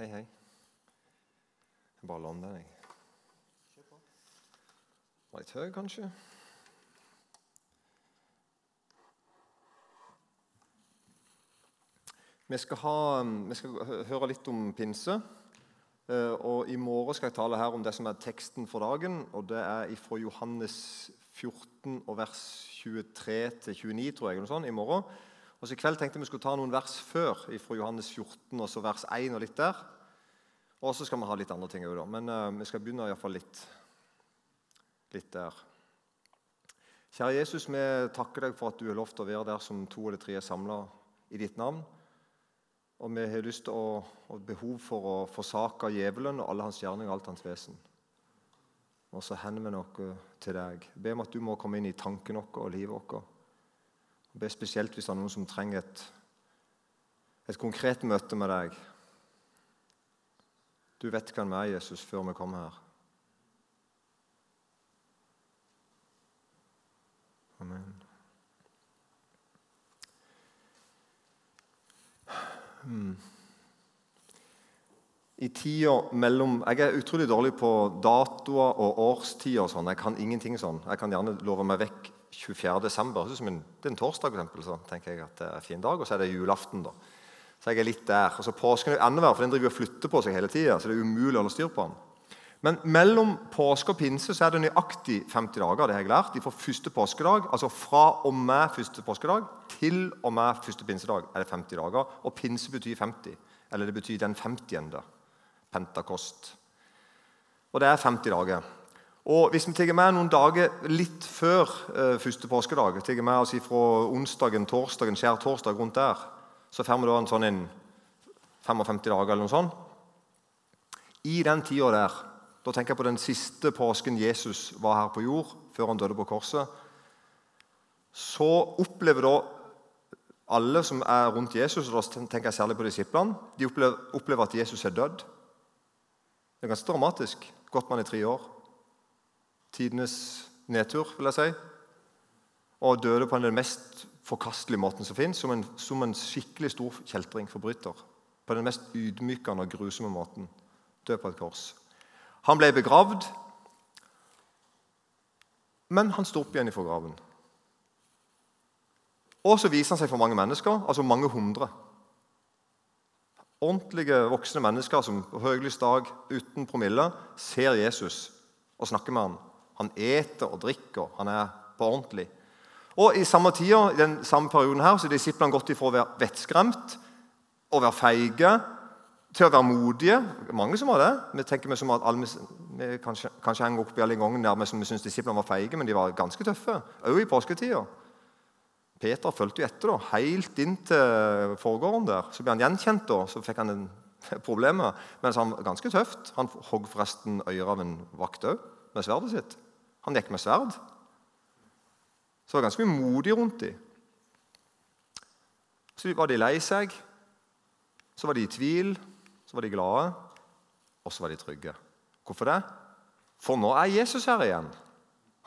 Hei, hei. Jeg bare lander, jeg. Var litt høy, kanskje? Vi skal, ha, vi skal høre litt om pinse. Eh, Og I morgen skal jeg tale her om det som er teksten for dagen. og Det er fra Johannes 14 og vers 23 til 29, tror jeg. noe sånt, i morgen. Og så I kveld tenkte vi skulle ta noen vers før fra Johannes 14 og så vers 1 og litt der. Og så skal vi ha litt andre ting òg, men uh, vi skal begynne i hvert fall litt, litt der. Kjære Jesus, vi takker deg for at du har lovt å være der som to eller tre er samla i ditt navn. Og vi har lyst til og behov for å forsake djevelen og alle hans gjerninger og alt hans vesen. Og så hender vi noe til deg. Be om at du må komme inn i tanken vår og livet vårt. Be spesielt hvis det er noen som trenger et, et konkret møte med deg. Du vet hvem vi er, Jesus, før vi kommer her. Amen. I tida mellom Jeg er utrolig dårlig på datoer og årstider. og sånn. Jeg kan ingenting sånn. Jeg kan gjerne love meg vekk 24. desember. Det er en torsdag, for eksempel, så tenker jeg at det er en fin dag. Og så er det julaften, da. Så jeg er litt der. Og så Påsken er verre, for den driver og flytter på seg hele tida. Så det er umulig å holde styr på den. Men mellom påske og pinse så er det nøyaktig 50 dager. det har jeg lært. Fra første påskedag, altså fra og med første påskedag til og med første pinsedag er det 50 dager. Og pinse betyr 50. Eller det betyr den 50. Pentakost. Og det er 50 dager. Og Hvis vi tar med noen dager litt før eh, første påskedag, tar med oss fra onsdagen, torsdagen, skjær torsdag rundt der, så får vi da en sånn en 55 dager eller noe sånt. I den tida der, da tenker jeg på den siste påsken Jesus var her på jord, før han døde på korset, så opplever da alle som er rundt Jesus, og da tenker jeg særlig på disiplene, de opplever, opplever at Jesus er dødd. Det er ganske dramatisk. Gått man i tre år. Tidenes nedtur, vil jeg si. Og døde på den mest forkastelige måten som fins, som, som en skikkelig stor kjeltring, forbryter. På den mest ydmykende og grusomme måten. Død på et kors. Han ble begravd, men han sto opp igjen fra graven. Og så viser han seg for mange mennesker, altså mange hundre. Ordentlige voksne mennesker som på høylys dag uten promille ser Jesus og snakker med ham. Han eter og drikker. Han er på ordentlig. Og I samme tida, i den samme perioden her, så er disiplene gått ifra å være vettskremt og være feige til å være modige. Mange som var det. Vi tenker som at alle, vi kanskje, kanskje henger opp i alle gangen der vi, som vi syns disiplene var feige, men de var ganske tøffe. Også i påsketida. Peter fulgte jo etter, da, helt inn til forgården der. Så ble han gjenkjent, da, så fikk han en problemer. Men han var ganske tøft. Han hogg forresten øret av en vakt òg, med sverdet sitt. Han gikk med sverd. Så det var ganske mye modig rundt dem. Så var de lei seg, så var de i tvil, så var de glade, og så var de trygge. Hvorfor det? For nå er Jesus her igjen.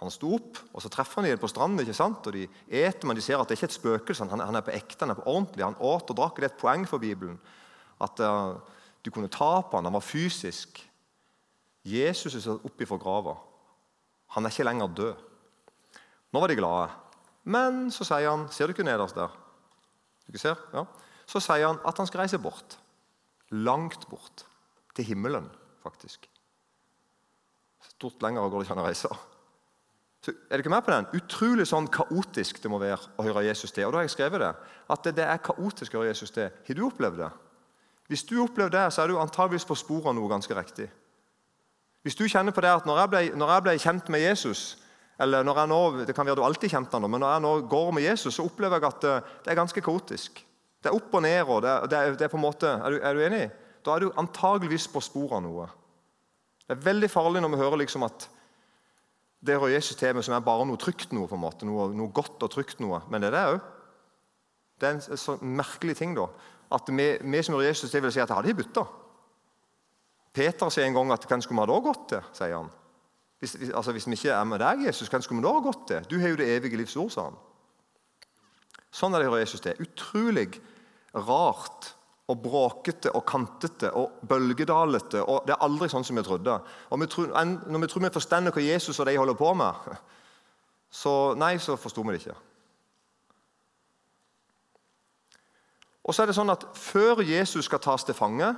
Han sto opp, og så treffer han dem på stranden. ikke sant? Og De eter, men de ser at det ikke er et spøkelse. Han, han er på ekte, han er på ordentlig. Han åt og drakk. Det er et poeng for Bibelen. At uh, du kunne ta på han, Han var fysisk. Jesus er satt opp ifra grava. Han er ikke lenger død. Nå var de glade. Men så sier han Ser du ikke nederst der? Du ikke ser? Ja. Så sier han at han skal reise bort. Langt bort. Til himmelen, faktisk. Stort lenger går det ikke an å reise. Så er ikke med på den? Utrolig sånn kaotisk det må være å høre Jesus til. Og da har jeg skrevet det. At det, det er kaotisk å høre Jesus til. Har du opplevd det? Hvis du opplevde det, så er du antageligvis på sporet av noe ganske riktig. Hvis du kjenner på det at når jeg ble, når jeg ble kjent med Jesus eller når jeg nå, Det kan være du alltid kjente han, men når jeg nå går med Jesus, så opplever jeg at eh, det er ganske kaotisk. Det er opp og ned. og det, er- det, er, det er på en måte, er du, er du enig? Da er du antageligvis på sporet av noe. Det er veldig farlig når vi hører liksom at det hører Jesus til med som er bare noe trygt noe. på en måte, Noe, noe godt og trygt noe. Men det er det òg. Det er en sånn merkelig ting. da, At vi, vi som hører Jesus til, vil si at hadde de bytta. Peter sier en gang at hvem skulle vi da gått til? sier han. Hvis, altså, hvis vi ikke er med deg, Jesus, hvem skulle vi da ha gått til? Du har jo det evige livs ord, sa han. Sånn er det å høre Jesus til. Utrolig rart og bråkete og kantete og bølgedalete. og Det er aldri sånn som vi trodde. Og vi tror, Når vi tror vi forstår hva Jesus og de holder på med, så nei, så forsto vi det ikke. Og så er det sånn at Før Jesus skal tas til fange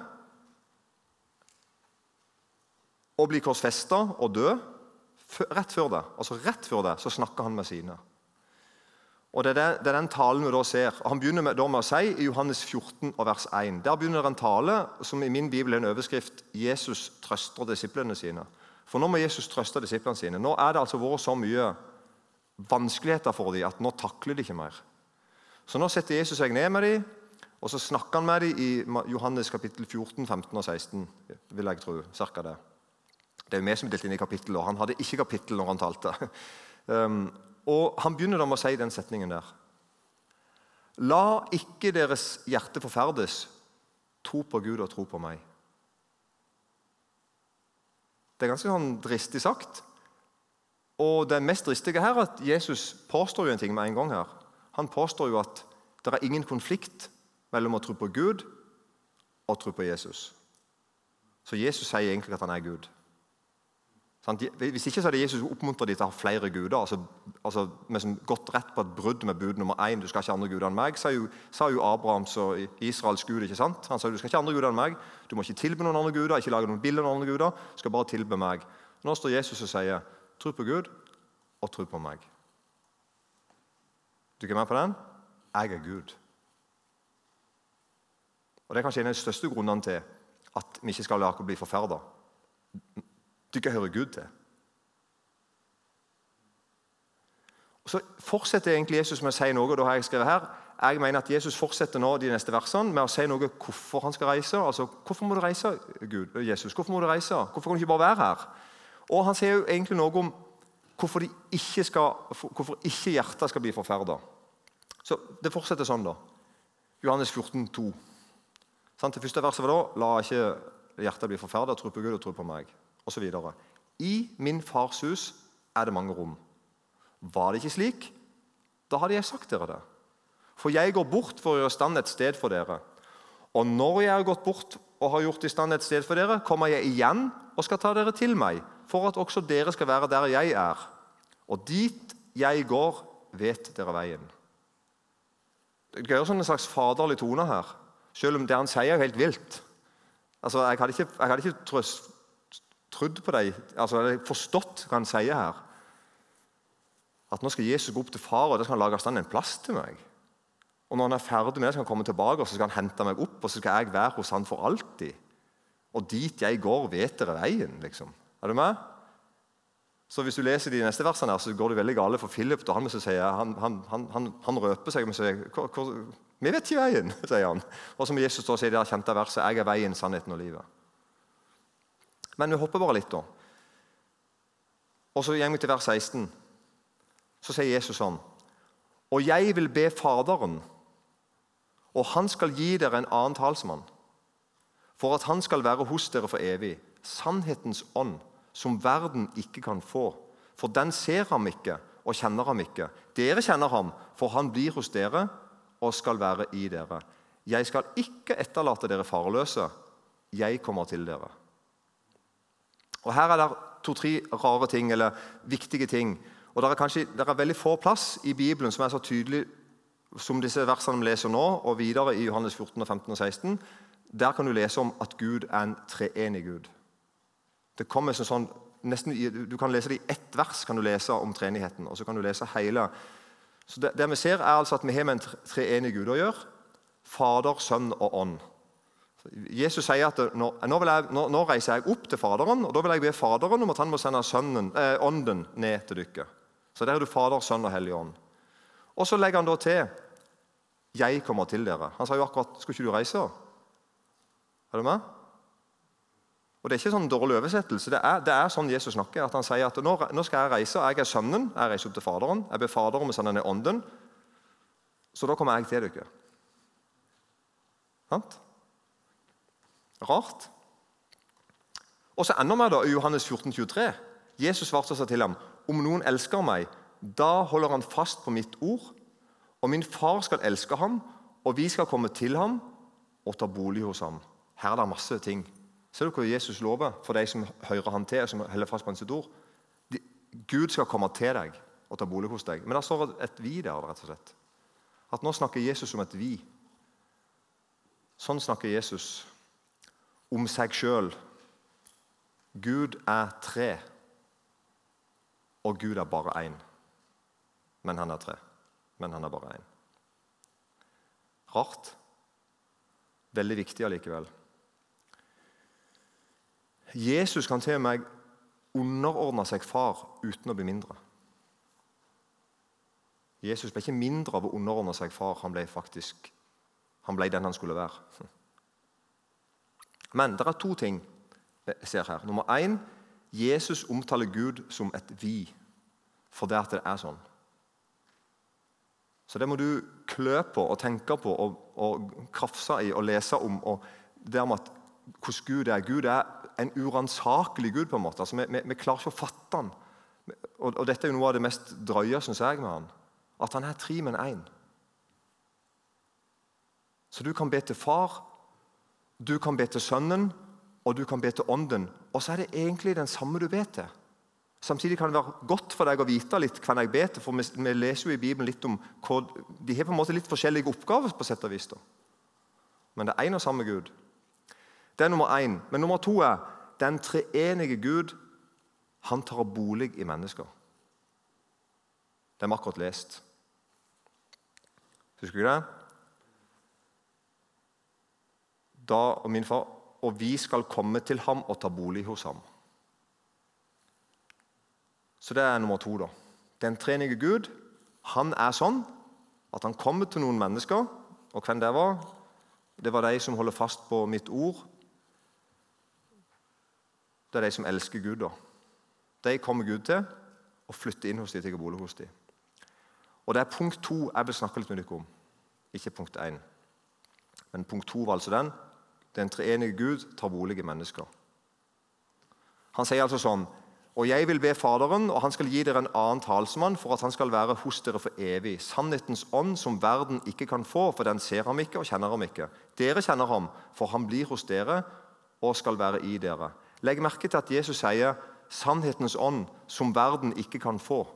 og bli korsfesta og dø, rett før det, altså rett før det, så snakker han med sine. Og Det er, det er den talen vi da ser. Han begynner med, med, å si i Johannes 14, vers 1. Der begynner det en tale som i min bibel er en overskrift 'Jesus trøster disiplene sine'. For Nå må Jesus trøste disiplene sine. Nå er det altså vært så mye vanskeligheter for dem at nå takler de ikke mer. Så nå setter Jesus seg ned med dem, og så snakker han med dem i Johannes kapittel 14, 15 og 16. vil jeg tro, cirka det. Det er jo vi som er delt inn i kapittel, og han hadde ikke kapittel når han talte. Um, og Han begynner da med å si den setningen der. La ikke deres hjerte forferdes. Tro på Gud og tro på meg. Det er ganske sånn dristig sagt. Og det mest dristige her er at Jesus påstår jo en ting med en gang. her. Han påstår jo at det er ingen konflikt mellom å tro på Gud og tro på Jesus. Så Jesus sier egentlig at han er Gud. Hvis ikke så hadde Jesus oppmuntret dem til å ha flere guder. altså, altså med gått rett på et brudd med bud nummer én. Du skal ikke andre guder enn meg, sa jo, sa jo Abrahams og Israels gud. ikke sant? Han sa du skal ikke andre guder enn meg. Du må ikke tilbe noen andre guder, ikke lage noen bilder av noen andre guder. Du skal bare tilbe meg. Nå står Jesus og sier tro på Gud og tro på meg. Du er med på den? Jeg er Gud. Og Det er kanskje en av de største grunnene til at vi ikke skal la oss bli forferda dere hører Gud til. Og Så fortsetter egentlig Jesus med å si noe. og da har Jeg skrevet her. Jeg mener at Jesus fortsetter nå de neste versene med å si noe hvorfor han skal reise. Altså, Hvorfor må du reise, Gud, Jesus? Hvorfor må du reise? Hvorfor kan du ikke bare være her? Og Han sier jo egentlig noe om hvorfor, ikke skal, hvorfor ikke hjertet skal bli forferda. Så Det fortsetter sånn, da. Johannes 14, 14,2. Det første verset var da La ikke hjertet bli forferda, tro på Gud og tro på meg osv. I min fars hus er det mange rom. Var det ikke slik, da hadde jeg sagt dere det. For jeg går bort for å gjøre stand et sted for dere. Og når jeg har gått bort og har gjort i stand et sted for dere, kommer jeg igjen og skal ta dere til meg, for at også dere skal være der jeg er. Og dit jeg går, vet dere veien. Det er sånn en slags faderlig tone her, selv om det han sier, er helt vilt. Altså, jeg hadde ikke, jeg hadde ikke trøst, trodd på dem, altså forstått hva han sier her. At nå skal Jesus gå opp til far, og da skal han lage stand en plass til meg. Og når han er ferdig med det, skal han komme tilbake og så skal han hente meg opp, og så skal jeg være hos han for alltid. Og dit jeg går, vet dere veien. liksom. Er du med? Så Hvis du leser de neste versene, her, så går det veldig gale for Philip. Da han, han, han, han, han, røper seg og sier Vi vet ikke veien, sier han. Og som Jesus da sier i det kjente verset, jeg er veien, sannheten og livet. Men vi hopper bare litt, da. Og så går vi til vers 16. Så sier Jesus sånn Og jeg vil be Faderen, og han skal gi dere en annen talsmann, for at han skal være hos dere for evig, sannhetens ånd, som verden ikke kan få. For den ser ham ikke og kjenner ham ikke. Dere kjenner ham, for han blir hos dere og skal være i dere. Jeg skal ikke etterlate dere farløse. Jeg kommer til dere. Og Her er det to-tre rare ting, eller viktige ting. Og Det er kanskje det er veldig få plass i Bibelen som er så tydelig som disse versene vi leser nå, og videre i Johannes 14, 15 og 16. Der kan du lese om at Gud er en treenig Gud. Det kommer som sånn, nesten, Du kan lese det i ett vers kan du lese om treenigheten. og så kan du lese hele. Så det, det vi ser, er altså at vi har med en treenig Gud å gjøre. Fader, Sønn og Ånd. Jesus sier at nå, jeg, nå, nå, reiser jeg opp til Faderen, og da vil jeg be Faderen om at han må sende sønnen, eh, Ånden ned til dere. Så der er du Fader, Sønn og Hellig Ånd. Og så legger han da til 'Jeg kommer til dere'. Han sa jo akkurat 'Skulle ikke du reise?' Er du med? Og Det er ikke sånn dårlig oversettelse. Det er, det er sånn Jesus snakker. at Han sier at nå, nå, skal jeg reise. Jeg er sønnen. Jeg reiser opp til Faderen. Jeg ber Faderen om å sende ned Ånden. Så da kommer jeg til dere. Sant? Rart. Og så ender vi da i Johannes 14, 23. Jesus svarte seg til ham om noen elsker meg, da holder han fast på mitt ord. Og min far skal elske ham, og vi skal komme til ham og ta bolig hos ham. Her er det masse ting. Ser du hva Jesus lover for de som hører han til, som holder fast på hans ord? De, Gud skal komme til deg og ta bolig hos deg. Men det står et vi der. rett og slett. At nå snakker Jesus om et vi. Sånn snakker Jesus om seg sjøl. Gud er tre, og Gud er bare én. Men han er tre. Men han er bare én. Rart. Veldig viktig allikevel. Jesus kan til og med underordne seg far uten å bli mindre. Jesus ble ikke mindre av å underordne seg far. Han ble faktisk han ble den han skulle være. Men det er to ting jeg ser her. Nummer én Jesus omtaler Gud som et vi, for det at det er sånn. Så det må du klø på og tenke på og, og krafse i og lese om. og det om at hvordan Gud er. Gud er en uransakelig Gud. på en måte. Altså, vi, vi, vi, klarer ikke å fatte han. Og, og, Dette er jo noe av det mest drøye synes jeg, med han. At han er tre, men én. Så du kan be til far, du kan be til sønnen, og du kan be til ånden. Og så er det egentlig den samme du ber til. Samtidig kan det være godt for deg å vite litt hva jeg ber til, for vi, leser jo i Bibelen litt om hva, De har på en måte litt forskjellige oppgaver, på sett og vis. Da. Men det er én og samme Gud. Det er nummer én. Men nummer to er den treenige Gud. Han tar bolig i mennesker. Det har vi akkurat lest. Husker du det? Da og min far og vi skal komme til ham og ta bolig hos ham. Så det er nummer to. da. Den trenige Gud han er sånn at han kommer til noen mennesker. Og hvem det var? Det var de som holder fast på mitt ord. Det er de som elsker Gud. da. De kommer Gud til og flytter inn hos dem, til bolig hos dem. Og Det er punkt to jeg vil snakke litt med dere om, ikke punkt én. Men punkt to var altså den den treenige Gud tar bolig i mennesker. Han sier altså sånn og jeg vil be Faderen, og han skal gi dere en annen talsmann, for at han skal være hos dere for evig. Sannhetens ånd, som verden ikke kan få, for den ser ham ikke og kjenner ham ikke. Dere kjenner ham, for han blir hos dere og skal være i dere. Legg merke til at Jesus sier 'sannhetens ånd, som verden ikke kan få'.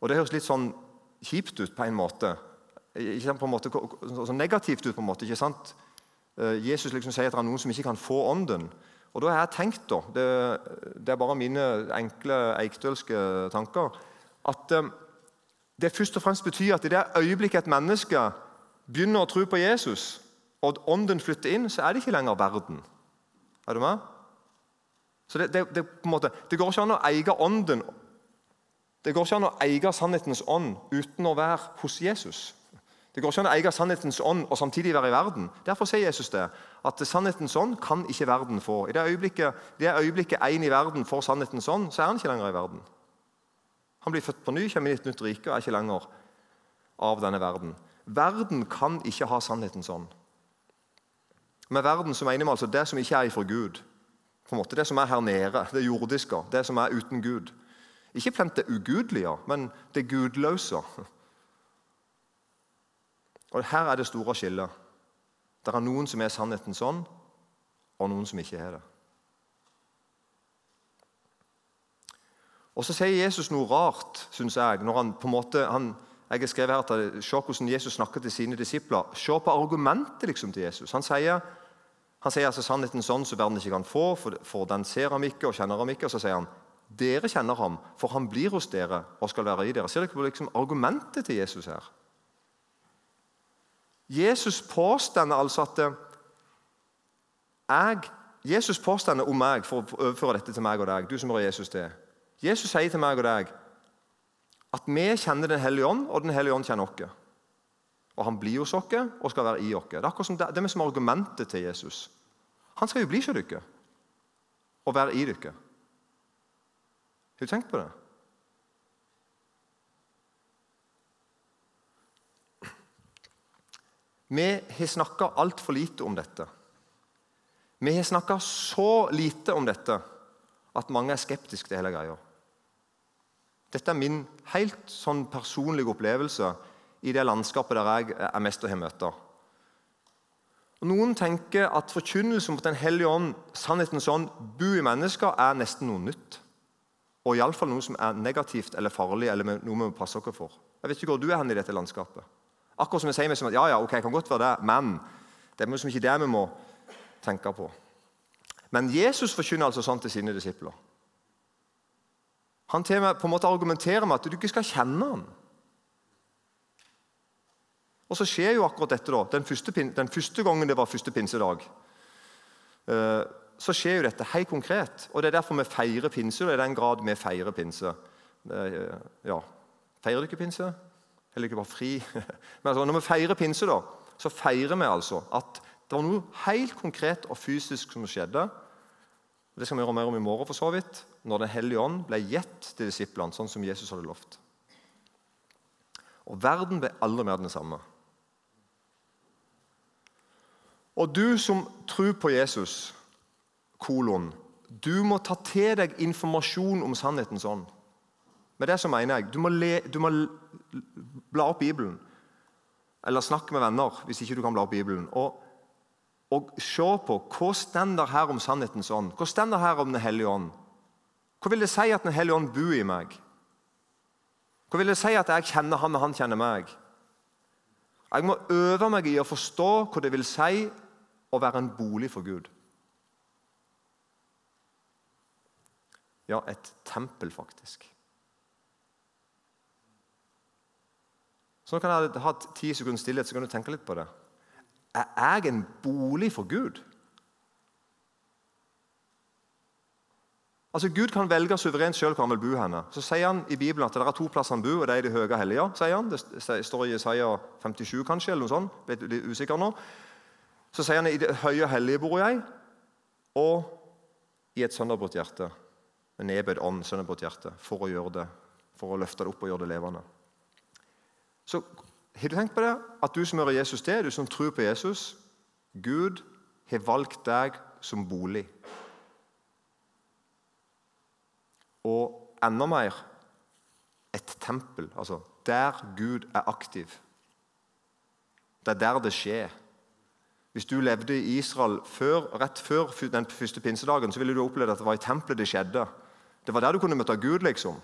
Og Det høres litt sånn kjipt ut på en måte. Ikke på en måte sånn negativt ut, på en måte, ikke sant? Eh, Jesus liksom sier at det er noen som ikke kan få ånden. Og da har jeg tenkt, da, det, det er bare mine enkle eikdølske tanker, at um, det først og fremst betyr at i det øyeblikket et menneske begynner å tro på Jesus, og ånden flytter inn, så er det ikke lenger verden. Er du med? Så det, det, det, måte, det går ikke an å eie ånden Det går ikke an å eie sannhetens ånd uten å være hos Jesus. Det går ikke an å eie sannhetens ånd og samtidig være i verden. Derfor sier Jesus det, at sannhetens ånd kan ikke verden få. I det øyeblikket, det øyeblikket en i verden får sannhetens ånd, så er han ikke lenger i verden. Han blir født på ny, kommer i et nytt rike og er ikke lenger av denne verden. Verden kan ikke ha sannhetens ånd. Med verden så mener vi altså det som ikke er ifra Gud. På en måte Det som er her nede, det jordiske, det som er uten Gud. Ikke plent det ugudelige, men det gudløse. Og Her er det store skillet. Det er noen som er sannheten sånn, og noen som ikke er det. Og Så sier Jesus noe rart, syns jeg. når han på en måte, han, jeg har skrevet her at Se hvordan Jesus snakker til sine disipler. Se på argumentet liksom til Jesus. Han sier, han sier altså sannheten sånn som verden ikke kan få, for, for den ser ham ikke og kjenner ham ikke. Og så sier han dere kjenner ham, for han blir hos dere og skal være i dere. Ser dere på liksom argumentet til Jesus her? Jesus påstår altså at eh, jeg, Jesus påstår om meg, for å overføre dette til meg og deg, du som hører Jesus til. Jesus sier til meg og deg at vi kjenner Den hellige ånd, og Den hellige ånd kjenner oss. Og han blir hos oss og skal være i oss. Det er akkurat som det, det er som argumentet til Jesus. Han skal jo bli hos dere og være i dere. Har du tenkt på det? Vi har snakka altfor lite om dette. Vi har snakka så lite om dette at mange er skeptiske til hele greia. Dette er min helt sånn personlige opplevelse i det landskapet der jeg er mest å ha møter. Noen tenker at forkynnelse mot Den hellige ånd, sannhetens ånd, bu i mennesker, er nesten noe nytt. Og iallfall noe som er negativt eller farlig, eller noe vi må passe oss for. Jeg vet ikke hvor du er hen i dette landskapet. Akkurat som jeg sier meg som at ja, ja, ok, kan godt være det, men det er liksom ikke det vi må tenke på. Men Jesus forkynner altså sånn til sine disipler. Han til på en måte argumenterer med at du ikke skal kjenne ham. Og så skjer jo akkurat dette da, den første, den første gangen det var første pinsedag. Eh, så skjer jo dette helt konkret. Og Det er derfor vi feirer pinse. og er den grad vi feirer pinse. Ja, Feirer du ikke pinse? Eller ikke bare fri? Men altså, Når vi feirer pinse, da, så feirer vi altså at det var noe helt konkret og fysisk som skjedde. Det skal vi gjøre mer om i morgen, for så vidt, når Den hellige ånd ble gitt til disiplene, sånn som Jesus hadde lovt. Og verden ble aldri mer den samme. Og du som tror på Jesus, kolon, du må ta til deg informasjon om sannhetens ånd. Med det så mener jeg, du må, le, du må bla opp Bibelen. Eller snakke med venner hvis ikke du kan bla opp Bibelen. Og, og se på hva stender her om sannhetens ånd. Hva stender her om Den hellige ånd? Hva vil det si at Den hellige ånd bor i meg? Hva vil det si at jeg kjenner han og han kjenner meg? Jeg må øve meg i å forstå hva det vil si å være en bolig for Gud. Ja, et tempel, faktisk. Så kan jeg ha ti sekunder stillhet, så kan du tenke litt på det. Er jeg en bolig for Gud? Altså Gud kan velge suverent sjøl hvor han vil bo. henne. Så sier han i Bibelen at det er to plasser han bor, og det er i det høye hellige. sier han. Det står i Isaiah 57, kanskje, eller noe sånt. Vet litt usikker nå. Så sier han i det høye hellige bor jeg, og i et sønderbrutt hjerte. En nedbøyd ånd, sønderbrutt hjerte, for å gjøre det, for å løfte det opp og gjøre det levende. Så har du tenkt på det? At du som hører Jesus til, du som tror på Jesus Gud har valgt deg som bolig. Og enda mer et tempel. Altså der Gud er aktiv. Det er der det skjer. Hvis du levde i Israel før, rett før den første pinsedagen, så ville du oppleve at det var i tempelet det skjedde. Det var der du kunne møte Gud. liksom.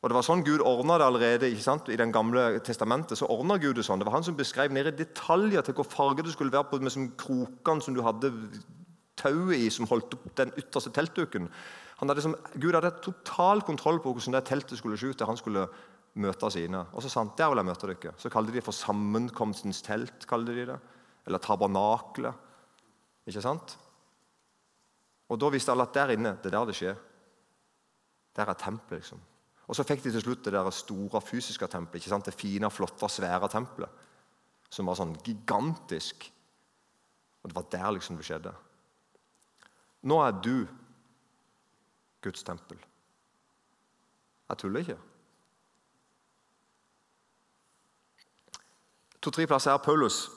Og Det var sånn Gud ordna det allerede ikke sant? i den gamle testamentet. så ordnet Gud Det sånn. Det var han som beskrev ned i detaljer til hvor farge det skulle være på med som krokene som du hadde tauet i, som holdt opp den ytterste teltduken. Hadde som, Gud hadde total kontroll på hvordan det teltet skulle se ut han skulle møte sine. Og så sa han der vil jeg møte dere. Så kalte de det for sammenkomstens telt. de det eller tabernaklet. Ikke sant? Og Da visste alle at der inne det er der det skjer. Der er tempelet. liksom. Og Så fikk de til slutt det der store fysiske tempelet. ikke sant? Det fine, flotte, svære tempelet. Som var sånn gigantisk. Og Det var der liksom det skjedde. Nå er du Guds tempel. Jeg tuller ikke. To-tre plasser er Paulus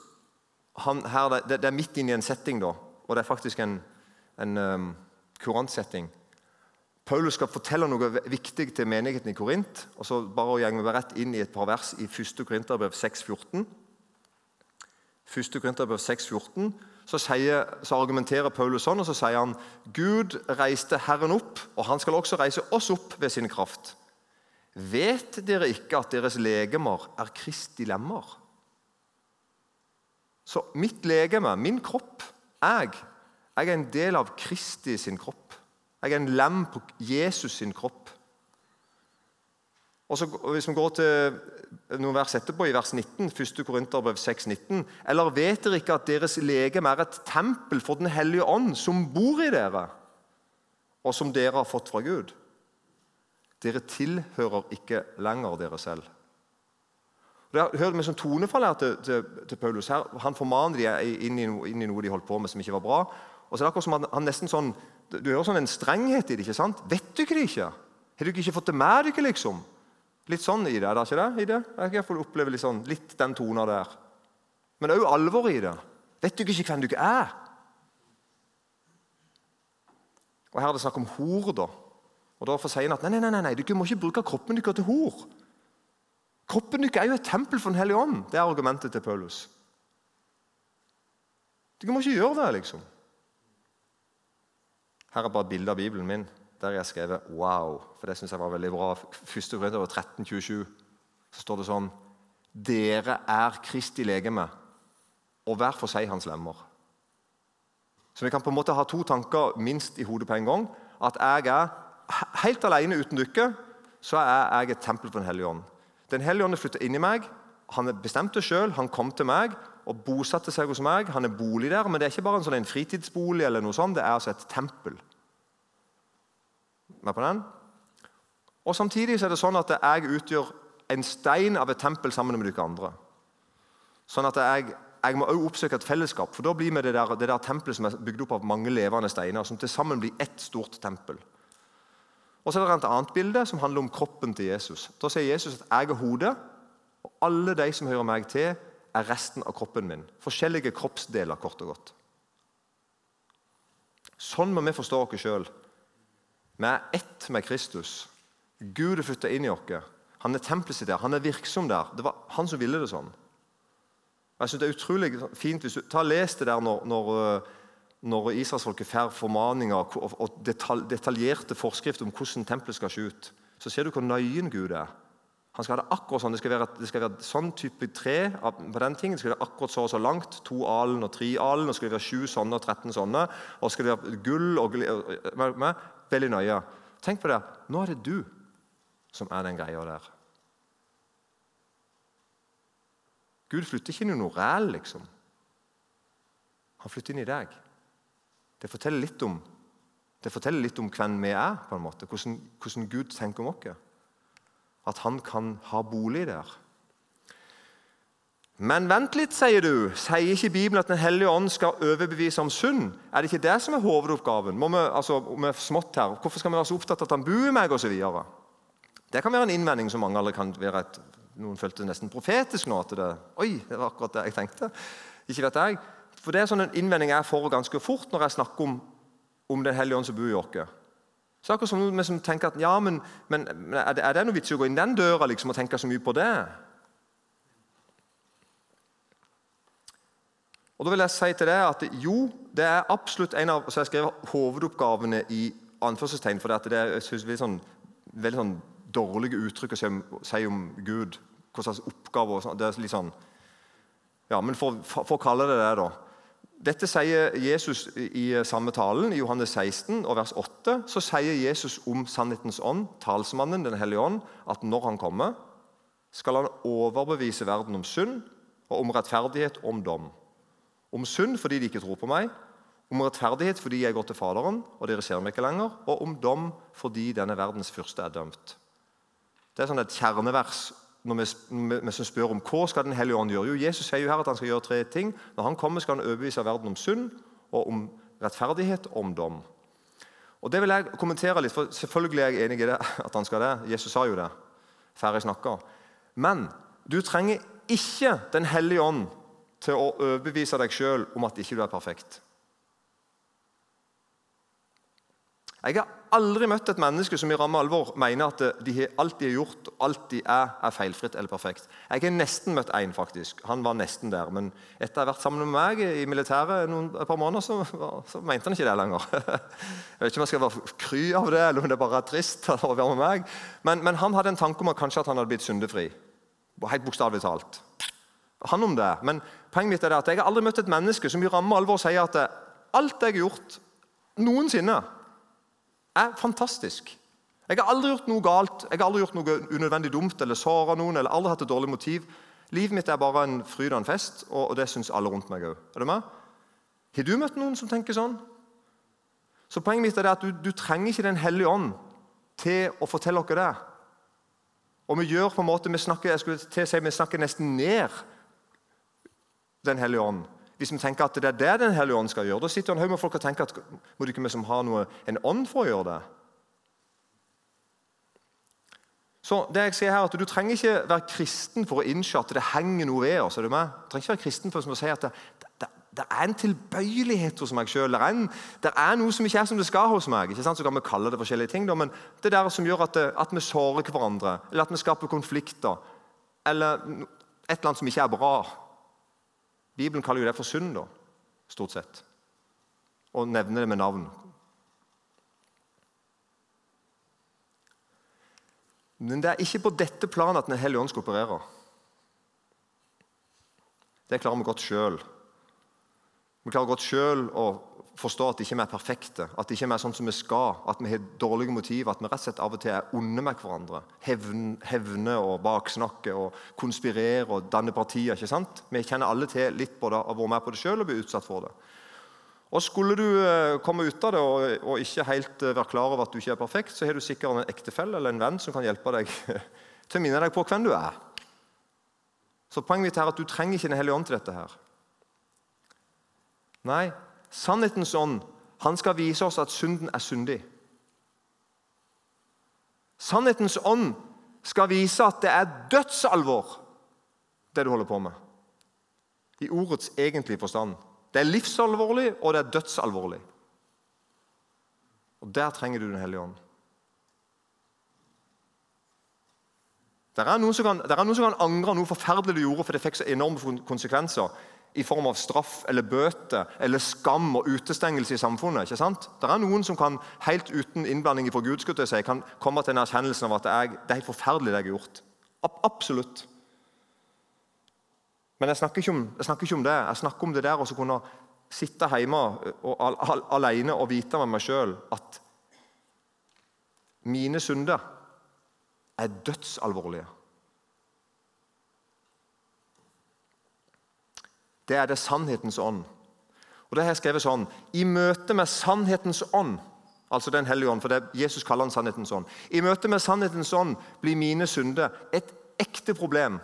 han, her, det, det, er midt inne i en setting, da, og det er faktisk en, en um, kurantsetting. Paulus skal fortelle noe viktig til menigheten i Korint. og så bare å gjenge rett inn i et par vers i 1. Korinterbrev 6,14. 1. Korinterbrev 6,14 så, så argumenterer Paulus sånn, og så sier han Gud reiste Herren opp, og han skal også reise oss opp ved sin kraft. Vet dere ikke at deres legemer er Kristi lemmer? Så mitt legeme, min kropp, jeg, jeg er en del av Kristi sin kropp. Jeg er en lem på Jesus sin kropp. Og så, Hvis vi går til noen vers etterpå, i vers 19, 1. Korinterbrev 6, 19, Eller vet dere ikke at deres legeme er et tempel for Den hellige ånd, som bor i dere, og som dere har fått fra Gud? Dere tilhører ikke lenger dere selv. Det hører vi som tonefall her til, til, til, Paulus. Her, han formaner dem inn, inn, i noe de holdt på med som ikke var bra. Og så er det akkurat som han, han nesten sånn, Du hører sånn en strenghet i det. ikke sant? Vet du ikke det ikke? Har du ikke fått det med deg? liksom? Litt sånn i det, er det ikke det? I det? Jeg får oppleve litt, sånn, litt den tonen der. Men òg alvor i det. Vet du ikke hvem ikke er? Og Her er det snakk om hor. da. Og da sier han at nei, nei, nei, nei, du må ikke bruke kroppen din til hor. Kroppen deres er jo et tempel for Den hellige ånd. Det er argumentet til Paulus. Du må ikke gjøre det, liksom. Her er bare et bilde av Bibelen min der jeg har skrevet 'wow'. For det syns jeg var veldig bra. 1. Korinter 13, 27, så står det sånn Dere er Kristi legeme, og hver for seg hans lemmer. Så vi kan på en måte ha to tanker minst i hodet på en gang. At jeg er helt alene uten dere, så er jeg et tempel for Den hellige ånd. Den hellige ånd er flytta inn i meg. Han bestemte sjøl. Han kom til meg og bosatte seg hos meg. Han er bolig der, men det er ikke bare en, sånn en fritidsbolig. eller noe sånt, Det er altså et tempel. Med på den? Og Samtidig er det sånn at jeg utgjør en stein av et tempel sammen med dere andre. Sånn at jeg, jeg må også oppsøke et fellesskap, for da blir vi det der, det der tempelet som er bygd opp av mange levende steiner, som til sammen blir ett stort tempel. Og så er det et annet bilde som handler om kroppen til Jesus. Da sier Jesus at jeg er hodet, og alle de som hører meg til, er resten av kroppen min. Forskjellige kroppsdeler, kort og godt. Sånn må vi forstå oss sjøl. Vi er ett med Kristus. Gud er flytta inn i oss. Han er tempelet sitt der, han er virksom der. Det var han som ville det sånn. Jeg synes Det er utrolig fint hvis du ta Les det der når, når, når israelsfolket får formaninger og detaljerte forskrifter om hvordan tempelet skal se ut. Så ser du hvor nøyen Gud er. Han skal ha det akkurat sånn. Det skal være, det skal være sånn type tre på den tingen. Det skal være akkurat så og så langt. To alen og tre alen. Og skal det være sju sånne og 13 sånne. Og skal det være gull og med, Veldig nøye. Tenk på det. Nå er det du som er den greia der. Gud flytter ikke inn i noe ræl, liksom. Han flytter inn i deg. Det forteller litt om, det forteller litt om hvem vi er, på en måte. Hvordan, hvordan Gud tenker om oss at han kan ha bolig der. Men vent litt, sier du. Sier ikke Bibelen at Den hellige ånd skal overbevise om synd? Er det ikke det som er hovedoppgaven? Må vi, altså, vi er smått her. Hvorfor skal vi være så opptatt av at han bor meg? Og så det kan være en innvending som mange aldri kan være et, Noen følte nesten profetisk nå. at det, Oi, det var akkurat det jeg tenkte. Ikke vet jeg. For det er sånn en innvending jeg får ganske fort når jeg snakker om, om Den hellige ånd som bor i oss. Så akkurat som vi som tenker at ja, men, men er, det, er det noe vits i å gå inn den døra liksom, og tenke så mye på det? Og da vil jeg si til deg at Jo, det er absolutt en av så jeg skrev hovedoppgavene i anførselstegn. For det er jeg synes, sånn, veldig sånn dårlige uttrykk å si om, si om Gud. Hva slags oppgave og sånn. Det er litt sånn Ja, men for, for, for å kalle det det, da. Dette sier Jesus i samme talen, i Johannes 16 og vers 8. Så sier Jesus om sannhetens ånd, talsmannen, Den hellige ånd, at når han kommer, skal han overbevise verden om synd og om rettferdighet og om dom. Om synd fordi de ikke tror på meg, om rettferdighet fordi jeg går til Faderen, og dere ser meg ikke lenger, og om dom fordi denne verdens fyrste er dømt. Det er sånn et kjernevers når vi, vi, vi spør om hva skal Den hellige ånd gjøre. Jo, Jesus sier jo her at han skal gjøre tre ting. Når han kommer, skal han overbevise verden om synd, og om rettferdighet og om dom. Og Det vil jeg kommentere litt, for selvfølgelig er jeg enig i det, at han skal det. Jesus sa jo det. Ferdig snakka. Men du trenger ikke Den hellige ånd til å overbevise deg sjøl om at ikke du er perfekt. Jeg har aldri møtt et menneske som i ramme alvor mener at de, alt de har gjort, alt de er, er feilfritt eller perfekt. Jeg har nesten møtt én, faktisk. Han var nesten der. Men etter å ha vært sammen med meg i militæret noen, et par måneder, så, så, mente han ikke det lenger. Jeg vet ikke om jeg skal være kry av det, eller om det bare er trist å være med meg. Men, men han hadde en tanke om at kanskje at han hadde blitt syndefri. Helt bokstavelig talt. Han om det. Men poenget mitt er at jeg har aldri møtt et menneske som i ramme alvor sier at alt jeg har gjort noensinne er fantastisk. Jeg har aldri gjort noe galt, jeg har aldri gjort noe unødvendig dumt eller såra noen. eller aldri hatt et dårlig motiv. Livet mitt er bare en fryd og en fest, og det syns alle rundt meg òg. Er du med? Har du møtt noen som tenker sånn? Så Poenget mitt er at du, du trenger ikke Den hellige ånd til å fortelle oss det. Og vi gjør på en måte, vi snakker, jeg skulle til å si, vi snakker nesten ned Den hellige ånd hvis vi tenker at det er det Den hellige ånd skal gjøre, da sitter en haug med folk og tenker at må det ikke vi som har noe, en ånd for å gjøre det? Så det jeg sier her, at Du trenger ikke være kristen for å innse at det henger noe ved oss. er Du med? Du trenger ikke være kristen for å si at det, det, det er en tilbøyelighet hos meg sjøl. Det, det, er noe som ikke er som det skal hos meg. ikke sant? Så kan vi kalle det forskjellige ting, men det der som gjør at, det, at vi sårer hverandre, eller at vi skaper konflikter, eller et eller annet som ikke er bra Bibelen kaller jo det for synd. da. stort sett. Og nevner det med navn. Men det er ikke på dette planet at Den hellige ånd skal operere. Det klarer vi godt sjøl. Vi klarer godt sjøl å forstå at ikke vi er perfekte, at ikke vi er sånn som vi skal, at vi har dårlige motiver, at vi rett og slett av og til er onde med hverandre. Hevne, og baksnakke og konspirere og danne partier. ikke sant? Vi kjenner alle til litt på det og vært med på det sjøl og bli utsatt for det. Og Skulle du eh, komme ut av det og, og ikke helt eh, være klar over at du ikke er perfekt, så har du sikkert en ektefelle eller en venn som kan hjelpe deg til å minne deg på hvem du er. Så Poenget mitt er at du trenger ikke Den hellige ånd til dette. her. Nei, Sannhetens ånd han skal vise oss at synden er syndig. Sannhetens ånd skal vise at det er dødsalvor, det du holder på med. I ordets egentlige forstand. Det er livsalvorlig, og det er dødsalvorlig. Og Der trenger du Den hellige ånd. Det er, noen som kan, noen som kan angre noe forferdelig du gjorde, for det fikk så enorme konsekvenser i form av straff eller bøter eller skam og utestengelse i samfunnet. ikke sant? Det er noen som kan helt uten innblanding fra Gud jeg si, kan komme til en erkjennelse av at det er helt forferdelig det jeg har gjort. Absolutt. Men jeg snakker, om, jeg snakker, ikke om, det. Jeg snakker om det der å kunne sitte hjemme og, al, al, alene og vite med meg sjøl at mine synder er dødsalvorlige. Det er det sannhetens ånd. Og det har jeg skrevet sånn I møte med sannhetens ånd, altså Den hellige ånd, for det Jesus kaller han sannhetens ånd I møte med sannhetens ånd blir mine synder et ekte problem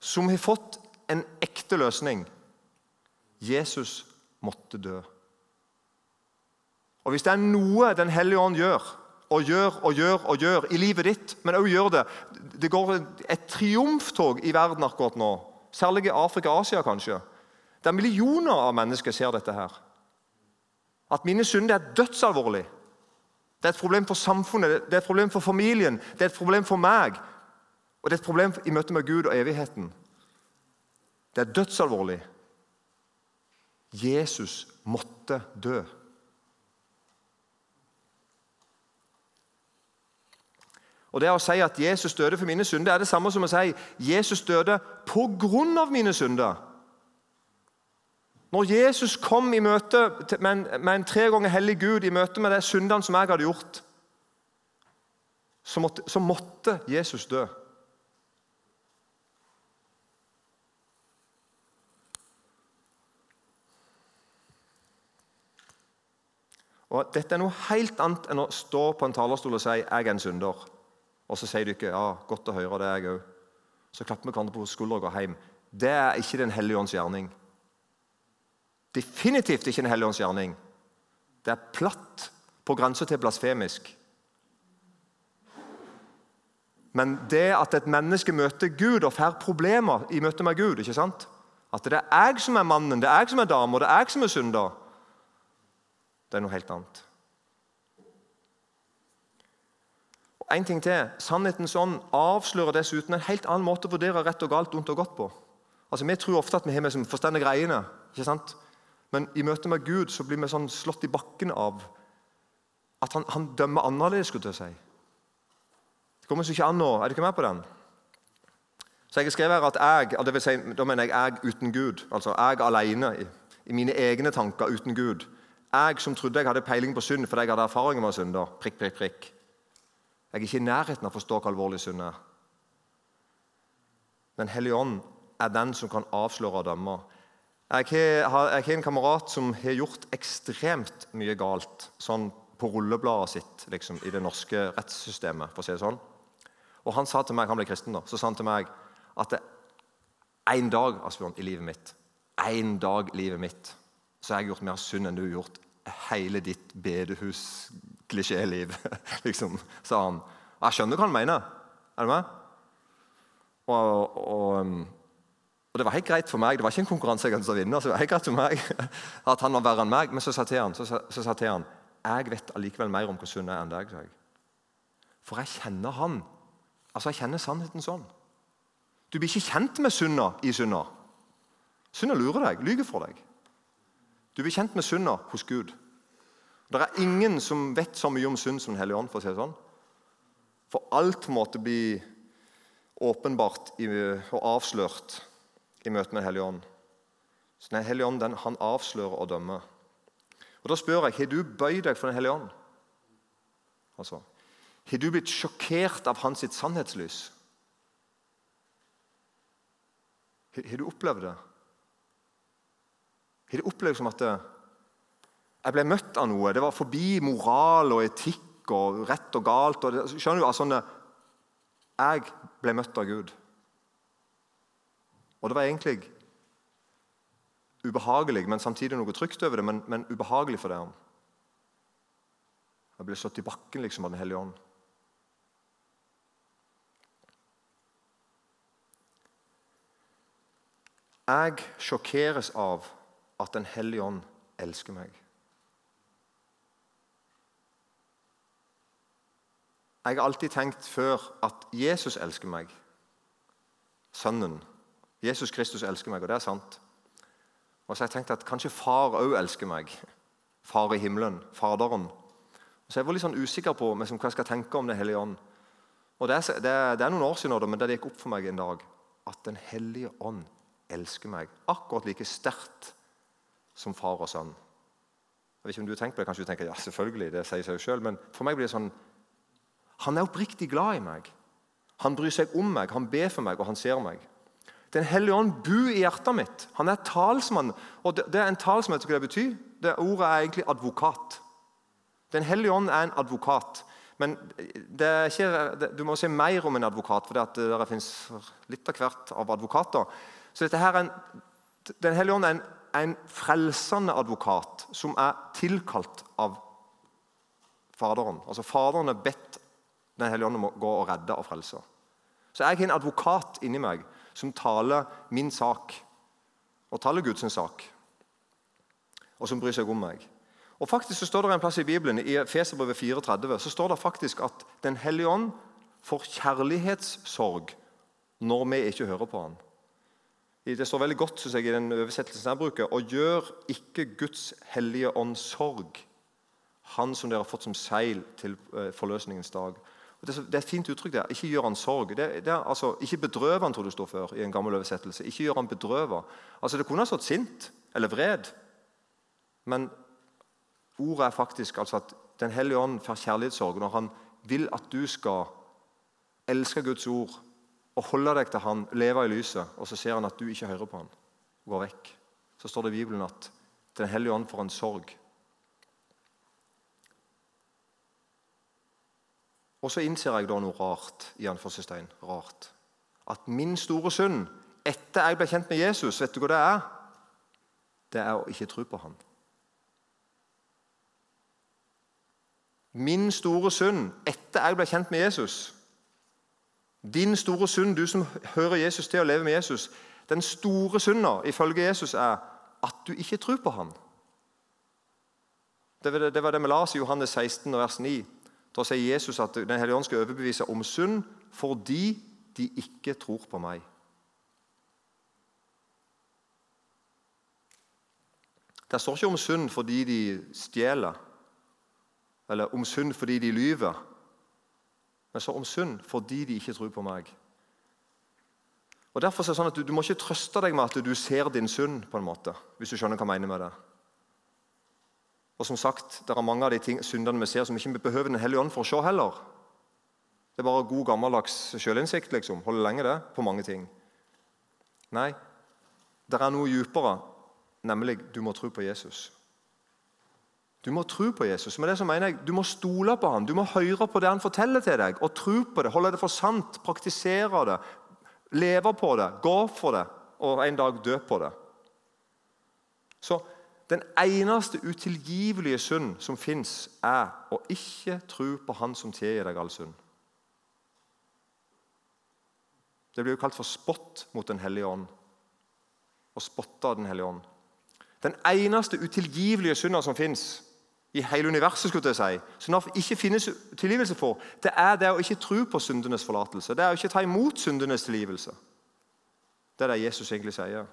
som har fått en ekte løsning. Jesus måtte dø. Og Hvis det er noe Den hellige ånd gjør, og gjør og gjør og gjør i livet ditt, men også gjør det Det går et triumftog i verden akkurat nå Særlig i Afrika og Asia, kanskje. Der millioner av mennesker ser dette her. At mine synder er dødsalvorlig. Det er et problem for samfunnet, det er et problem for familien, det er et problem for meg. Og det er et problem i møte med Gud og evigheten. Det er dødsalvorlig. Jesus måtte dø. Og det Å si at Jesus døde for mine synder, er det samme som å si Jesus døde på grunn av mine synder. Når Jesus kom i møte med en, med en tre ganger hellig Gud i møte med de syndene som jeg hadde gjort, så måtte, så måtte Jesus dø. Og Dette er noe helt annet enn å stå på en talerstol og si 'jeg er en synder'. Og så sier du ikke ja, 'godt å høre det, er jeg òg'. Så klapper vi hverandre på skuldra og går hjem. Det er ikke Den hellige ånds gjerning. Definitivt ikke Den hellige ånds gjerning. Det er platt, på grensa til blasfemisk. Men det at et menneske møter Gud og får problemer i møte med Gud ikke sant? At det er jeg som er mannen, det er jeg som er dama, det er jeg som er synder, det er noe helt annet. En ting til. Sannhetens ånd avslører dessuten en helt annen måte å vurdere rett og galt, ondt og godt på. Altså, Vi tror ofte at vi har med som forstander greiene, ikke sant? men i møte med Gud så blir vi sånn slått i bakken av at han, han dømmer annerledes. skulle jeg si. Det kommer så ikke an nå. Er du ikke med på den? Så jeg har skrevet her at jeg, det vil si, Da mener jeg jeg uten Gud. Altså jeg alene, i, i mine egne tanker uten Gud. Jeg som trodde jeg hadde peiling på synd fordi jeg hadde erfaring med synder. Prikk, prikk, prikk. Jeg er ikke i nærheten av å forstå hva alvorlig synd er. Den hellige ånd er den som kan avsløre og dømme. Jeg har, jeg har en kamerat som har gjort ekstremt mye galt sånn på rullebladet sitt liksom, i det norske rettssystemet. for å si det sånn. Og Han sa til meg, han ble kristen da, så sa han til meg at det, en dag Asbjørn, i livet mitt en dag i livet mitt så har jeg gjort mer synd enn du har gjort hele ditt bedehus klisjéliv, liksom, sa han. Jeg skjønner hva han mener. Er du med? Og, og, um, og, Det var helt greit for meg. Det var ikke en konkurranse jeg ønsket å vinne. så det var helt greit for meg at han var verre enn meg. Men så sa til han, så, så til han jeg vet allikevel mer om hvor sunn jeg er enn deg. jeg. For jeg kjenner han. Altså, Jeg kjenner sannheten sånn. Du blir ikke kjent med synda i synda. Synda lurer deg, lyver for deg. Du blir kjent med synda hos Gud. Det er ingen som vet så mye om synd som Den hellige ånd. For å si det sånn. For alt måtte bli åpenbart og avslørt i møte med Den hellige ånd. Så Den hellige ånd den, han avslører og dømmer. Og Da spør jeg har du bøyd deg for Den hellige ånd. Altså, Har du blitt sjokkert av hans sitt sannhetslys? Har du opplevd det? Har du opplevd som at jeg ble møtt av noe? Det var forbi moral og etikk og rett og galt. Og det, skjønner du, altså, Jeg ble møtt av Gud. Og det var egentlig ubehagelig, men samtidig noe trygt over det. Men, men ubehagelig for dem. Jeg ble slått i bakken liksom av Den hellige ånd. Jeg sjokkeres av at Den hellige ånd elsker meg. Jeg har alltid tenkt før at Jesus elsker meg. Sønnen. Jesus Kristus elsker meg, og det er sant. Og så har jeg tenkt at kanskje far òg elsker meg. Far i himmelen. Faderen. Så Jeg var litt sånn usikker på hva jeg skal tenke om Den hellige ånd. Og det er, det, er, det er, noen år siden, men det gikk opp for meg en dag at Den hellige ånd elsker meg akkurat like sterkt som far og sønn. Jeg vet ikke om du tenker på det, Kanskje du tenker ja, selvfølgelig, det sier seg jo selv, men for meg blir det sånn Han er oppriktig glad i meg. Han bryr seg om meg, han ber for meg, og han ser meg. Den hellige ånd bor i hjertet mitt. Han er talsmann. og Det, det er en talsmann, hva det betyr? Det Ordet er egentlig advokat. Den hellige ånd er en advokat. Men ikke, du må se mer om en advokat, for det, det finnes litt av hvert av advokater. Så dette her er en, Den hellige ånd er en, en frelsende advokat som er tilkalt av Faderen. Altså Faderen er bedt Den hellige ånd må gå og redde og frelse. Så jeg har en advokat inni meg som taler min sak, og taler Guds sak, og som bryr seg om meg. Og faktisk så står det en plass I Bibelen, i Feserbrevet 34 så står det faktisk at Den hellige ånd får kjærlighetssorg når vi ikke hører på han. Det står veldig godt synes jeg, i den oversettelsen jeg bruker. Og gjør ikke Guds hellige ånd sorg, han som dere har fått som seil til eh, forløsningens dag. Det er, et fint uttrykk. der. Ikke gjør han sorg. Det, det er, altså, ikke bedrøv han, tror det står før i en gammel oversettelse. Ikke gjør han bedrøva. Altså, det kunne ha stått sint eller vred. Men ordet er faktisk altså at Den hellige ånd får kjærlighetssorg når han vil at du skal elske Guds ord og holde deg til han, leve i lyset, og så ser han at du ikke hører på han, går vekk. Så står det i Bibelen at Den hellige ånd får en sorg. Og så innser jeg da noe rart. i anførselstegn, rart. At min store synd etter jeg ble kjent med Jesus, vet du hva det er? Det er å ikke tro på ham. Min store synd etter jeg ble kjent med Jesus, din store synd, du som hører Jesus til og lever med Jesus, den store synda ifølge Jesus er at du ikke tror på ham. Det var det, vi la oss i Johannes 16, vers 9. Da sier Jesus at Den hellige ånd skal overbevise om synd fordi de ikke tror på meg. Det står ikke om synd fordi de stjeler, eller om synd fordi de lyver men så om synd fordi de ikke tror på meg. Og derfor er det sånn at du, du, må ikke trøste deg med at du ser din synd, på en måte, hvis du skjønner hva jeg mener med det. Og som sagt, Det er mange av de ting, syndene vi ser som ikke vi behøver Den hellige ånd for å se heller. Det er bare god, gammeldags sjølinnsikt. Liksom. Holder lenge det på mange ting. Nei, det er noe dypere, nemlig du må tro på Jesus. Du må tro på Jesus. Med det så mener jeg, Du må stole på ham. Du må høre på det han forteller til deg, og tro på det. Holde det for sant, praktisere det, leve på det, gå for det og en dag dø på det. Så den eneste utilgivelige synd som fins, er å ikke tro på Han som tilgir deg all synd. Det blir jo kalt for spott mot Den hellige ånd. Å spotte av Den hellige ånd. Den eneste utilgivelige synda som fins, i hele universet, skulle jeg si, som det ikke finnes tilgivelse for, det er det å ikke tro på syndenes forlatelse. Det er å ikke ta imot syndenes tilgivelse. Det er det Jesus egentlig sier.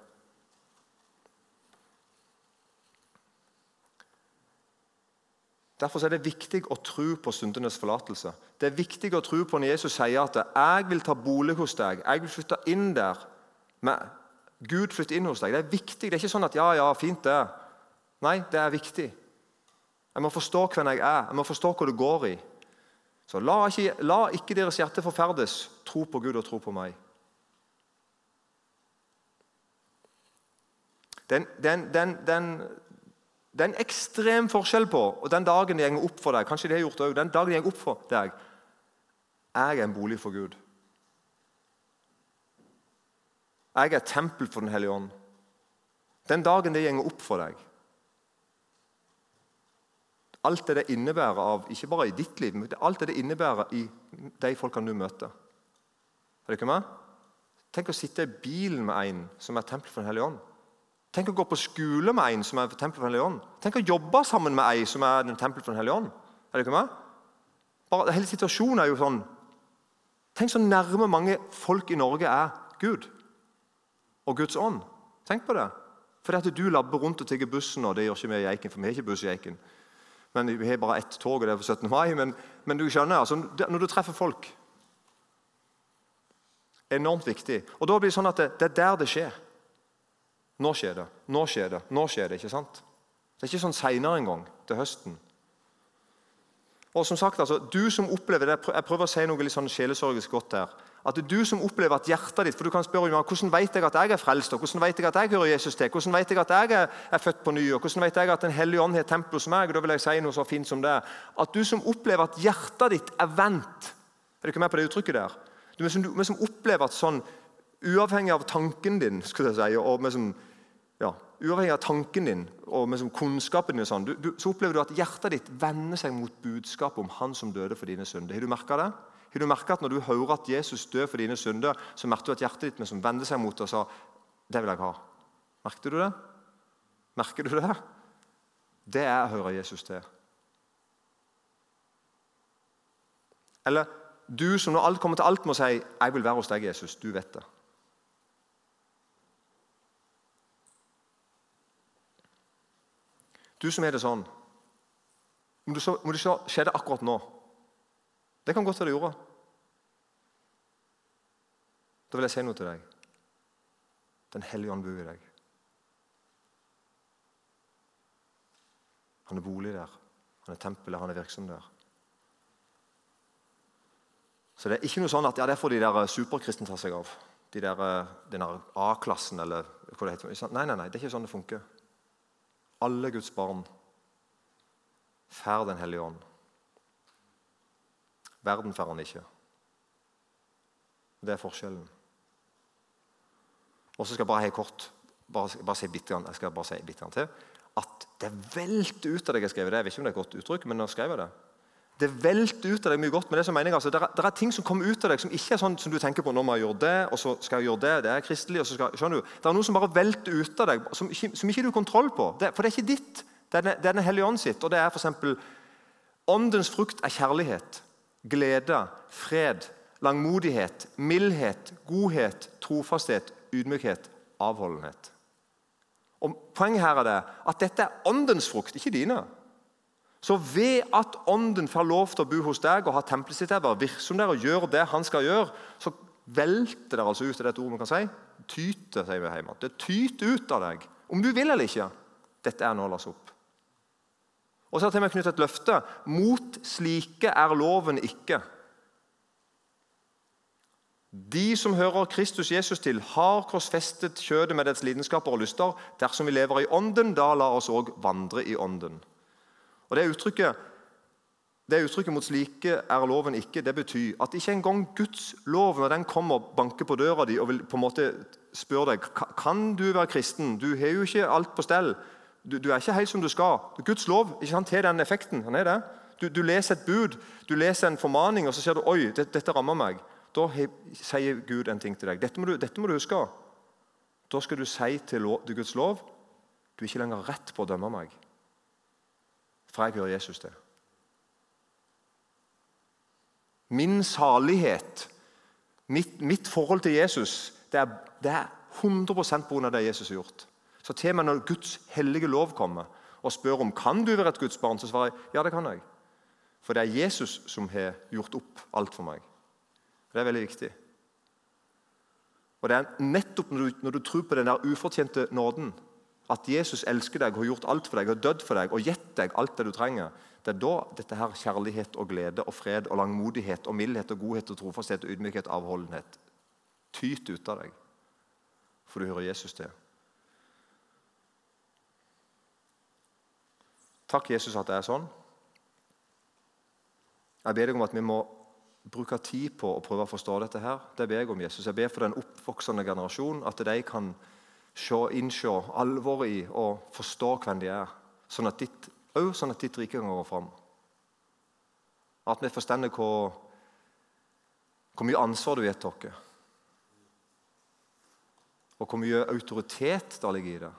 Derfor er det viktig å tro på syndenes forlatelse. Det er viktig å tro på når Jesus sier at 'jeg vil ta bolig hos deg', 'jeg vil flytte inn der'. Med Gud flytter inn hos deg. Det er viktig. Det er ikke sånn at 'ja, ja, fint det'. Nei, det er viktig. Jeg må forstå hvem jeg er, jeg må forstå hva det går i. Så la ikke, la ikke deres hjerte forferdes. Tro på Gud og tro på meg. Den, den, den, den det er en ekstrem forskjell på og den dagen det går opp for deg kanskje det har gjort det også, den dagen det går opp for deg Jeg er en bolig for Gud. Jeg er et tempel for Den hellige ånd. Den dagen det går opp for deg Alt det det innebærer av, ikke bare i ditt liv, men alt det det innebærer i de folkene du møter. Er det ikke meg? Tenk å sitte i bilen med en som er tempel for Den hellige ånd. Tenk å gå på skole med en som er tempel for Den hellige ånd. Tenk å jobbe sammen med en som er tempel for Den hellige ånd. Er det ikke meg? Bare, hele situasjonen er jo sånn Tenk så nærme mange folk i Norge er Gud og Guds ånd. Tenk på det. Fordi at du labber rundt og tigger bussen, og det gjør ikke vi i Eiken, for vi har ikke buss i Eiken. Men Vi har bare ett tog, og det er for 17. mai. Men, men du skjønner, altså, når du treffer folk Enormt viktig. Og da blir det sånn at det, det er der det skjer. Nå skjer det, nå skjer det, nå skjer det. ikke sant? Det er ikke sånn seinere engang, til høsten. Og som sagt, altså, du som opplever det, Jeg prøver å si noe litt sånn sjelesorgisk godt her. At du som opplever at hjertet ditt For du kan spørre meg, hvordan vet jeg at jeg er frelst, og hvordan vet jeg at jeg hører Jesus til, hvordan vet jeg at jeg er, født på ny, og hvordan vet jeg at Den hellige ånd har tempel hos meg? og da vil jeg si noe så fint som det. At du som opplever at hjertet ditt er vendt Er du ikke med på det uttrykket der? Du, som, du, som opplever at sånn, uavhengig av tanken din, skulle jeg si, og med sånn ja, uavhengig av tanken din og liksom kunnskapen din, sånn, du, du, så opplever du at hjertet ditt vender seg mot budskapet om Han som døde for dine synder. Har du merka det? Har du merket at Når du hører at Jesus dør for dine synder, så merker du at hjertet ditt liksom vender seg mot det og sa det vil jeg ha. Merker du det? Merker du det? Det er å høre Jesus til. Eller du som når alt kommer til alt, må si 'Jeg vil være hos deg, Jesus'. Du vet det. Du som er det sånn Må du, så, må du se, Skjer det akkurat nå? Det kan godt være det gjorde. Da vil jeg si noe til deg. Den hellige ånd bor i deg. Han er bolig der. Han er tempelet, han er virksom der. Så det er ikke noe sånn at ja, det får de der superkristne ta seg av. De der, eh, den A-klassen eller hva det heter. Nei, nei, nei, det er ikke sånn det funker. Alle Guds barn får Den hellige ånd. Verden får han ikke. Det er forskjellen. Og så skal jeg bare helt kort bare, bare si bitte, jeg si til at det velter ut av deg jeg skrev det. Jeg vet ikke om det er et godt uttrykk, men nå skrev jeg det. Det velter ut av deg mye godt. men Det som mener altså, det, er, det er ting som kommer ut av deg som ikke er sånn som du tenker på. nå må jeg gjøre det, og så skal jeg gjøre det, det er kristelig, og så skal, skjønner du? Det er noe som bare velter ut av deg, som som ikke du har kontroll på. Det, for det er ikke ditt. Det er, det er Den hellige ånd sitt. og det er for eksempel, Åndens frukt er kjærlighet, glede, fred, langmodighet, mildhet, godhet, trofasthet, ydmykhet, avholdenhet. Og Poenget her er det at dette er åndens frukt, ikke dine. Så ved at Ånden får lov til å bo hos deg og ha tempelet sitt der, virksom der og gjøre det han skal gjøre, så velter det altså ut. Er det et ord man kan si? Tyter, sier vi hjemme. Det tyter ut av deg. Om du vil eller ikke. Dette er nå lagt opp. Og så har til meg knyttet et løfte. Mot slike er loven ikke. De som hører Kristus Jesus til, har korsfestet kjødet med dets lidenskaper og lyster. Dersom vi lever i Ånden, da la oss òg vandre i Ånden. Og Det uttrykket, det uttrykket mot slike er loven ikke, det betyr at ikke engang Guds lov, når den kommer og banker på døra di og vil på en måte spørre deg kan du være kristen, du har jo ikke alt på stell, du, du er ikke helt som du skal. Guds lov ikke sant, har den effekten. han er det. Du, du, leser et bud, du leser en formaning, og så ser du oi, dette, dette rammer meg. Da he, sier Gud en ting til deg. Dette må, du, dette må du huske. Da skal du si til, Guds lov du er ikke lenger rett på å dømme meg. For jeg hører Jesus til. Min salighet, mitt, mitt forhold til Jesus, det er, det er 100 pga. det Jesus har gjort. Så til med når Guds hellige lov kommer, og spør om kan du være et Guds barn, så svarer jeg ja, det kan jeg. For det er Jesus som har gjort opp alt for meg. Det er veldig viktig. Og Det er nettopp når du, når du tror på den der ufortjente nåden, at Jesus elsker deg, har gjort alt for deg, har dødd for deg og gitt deg alt det du trenger, det er da dette her kjærlighet og glede og fred og langmodighet og mildhet og godhet og trofasthet og ydmykhet og avholdenhet tyter ut av deg. For du hører Jesus til. Takk, Jesus, at det er sånn. Jeg ber deg om at vi må bruke tid på å prøve å forstå dette. her. Det ber jeg om, Jesus. Jeg ber for den oppvoksende generasjon at de kan innse alvoret i og forstå hvem de er. Sånn at ditt, også sånn at ditt rike kan gå fram. At vi forstår hvor, hvor mye ansvar du har gitt oss. Og hvor mye autoritet det ligger i det.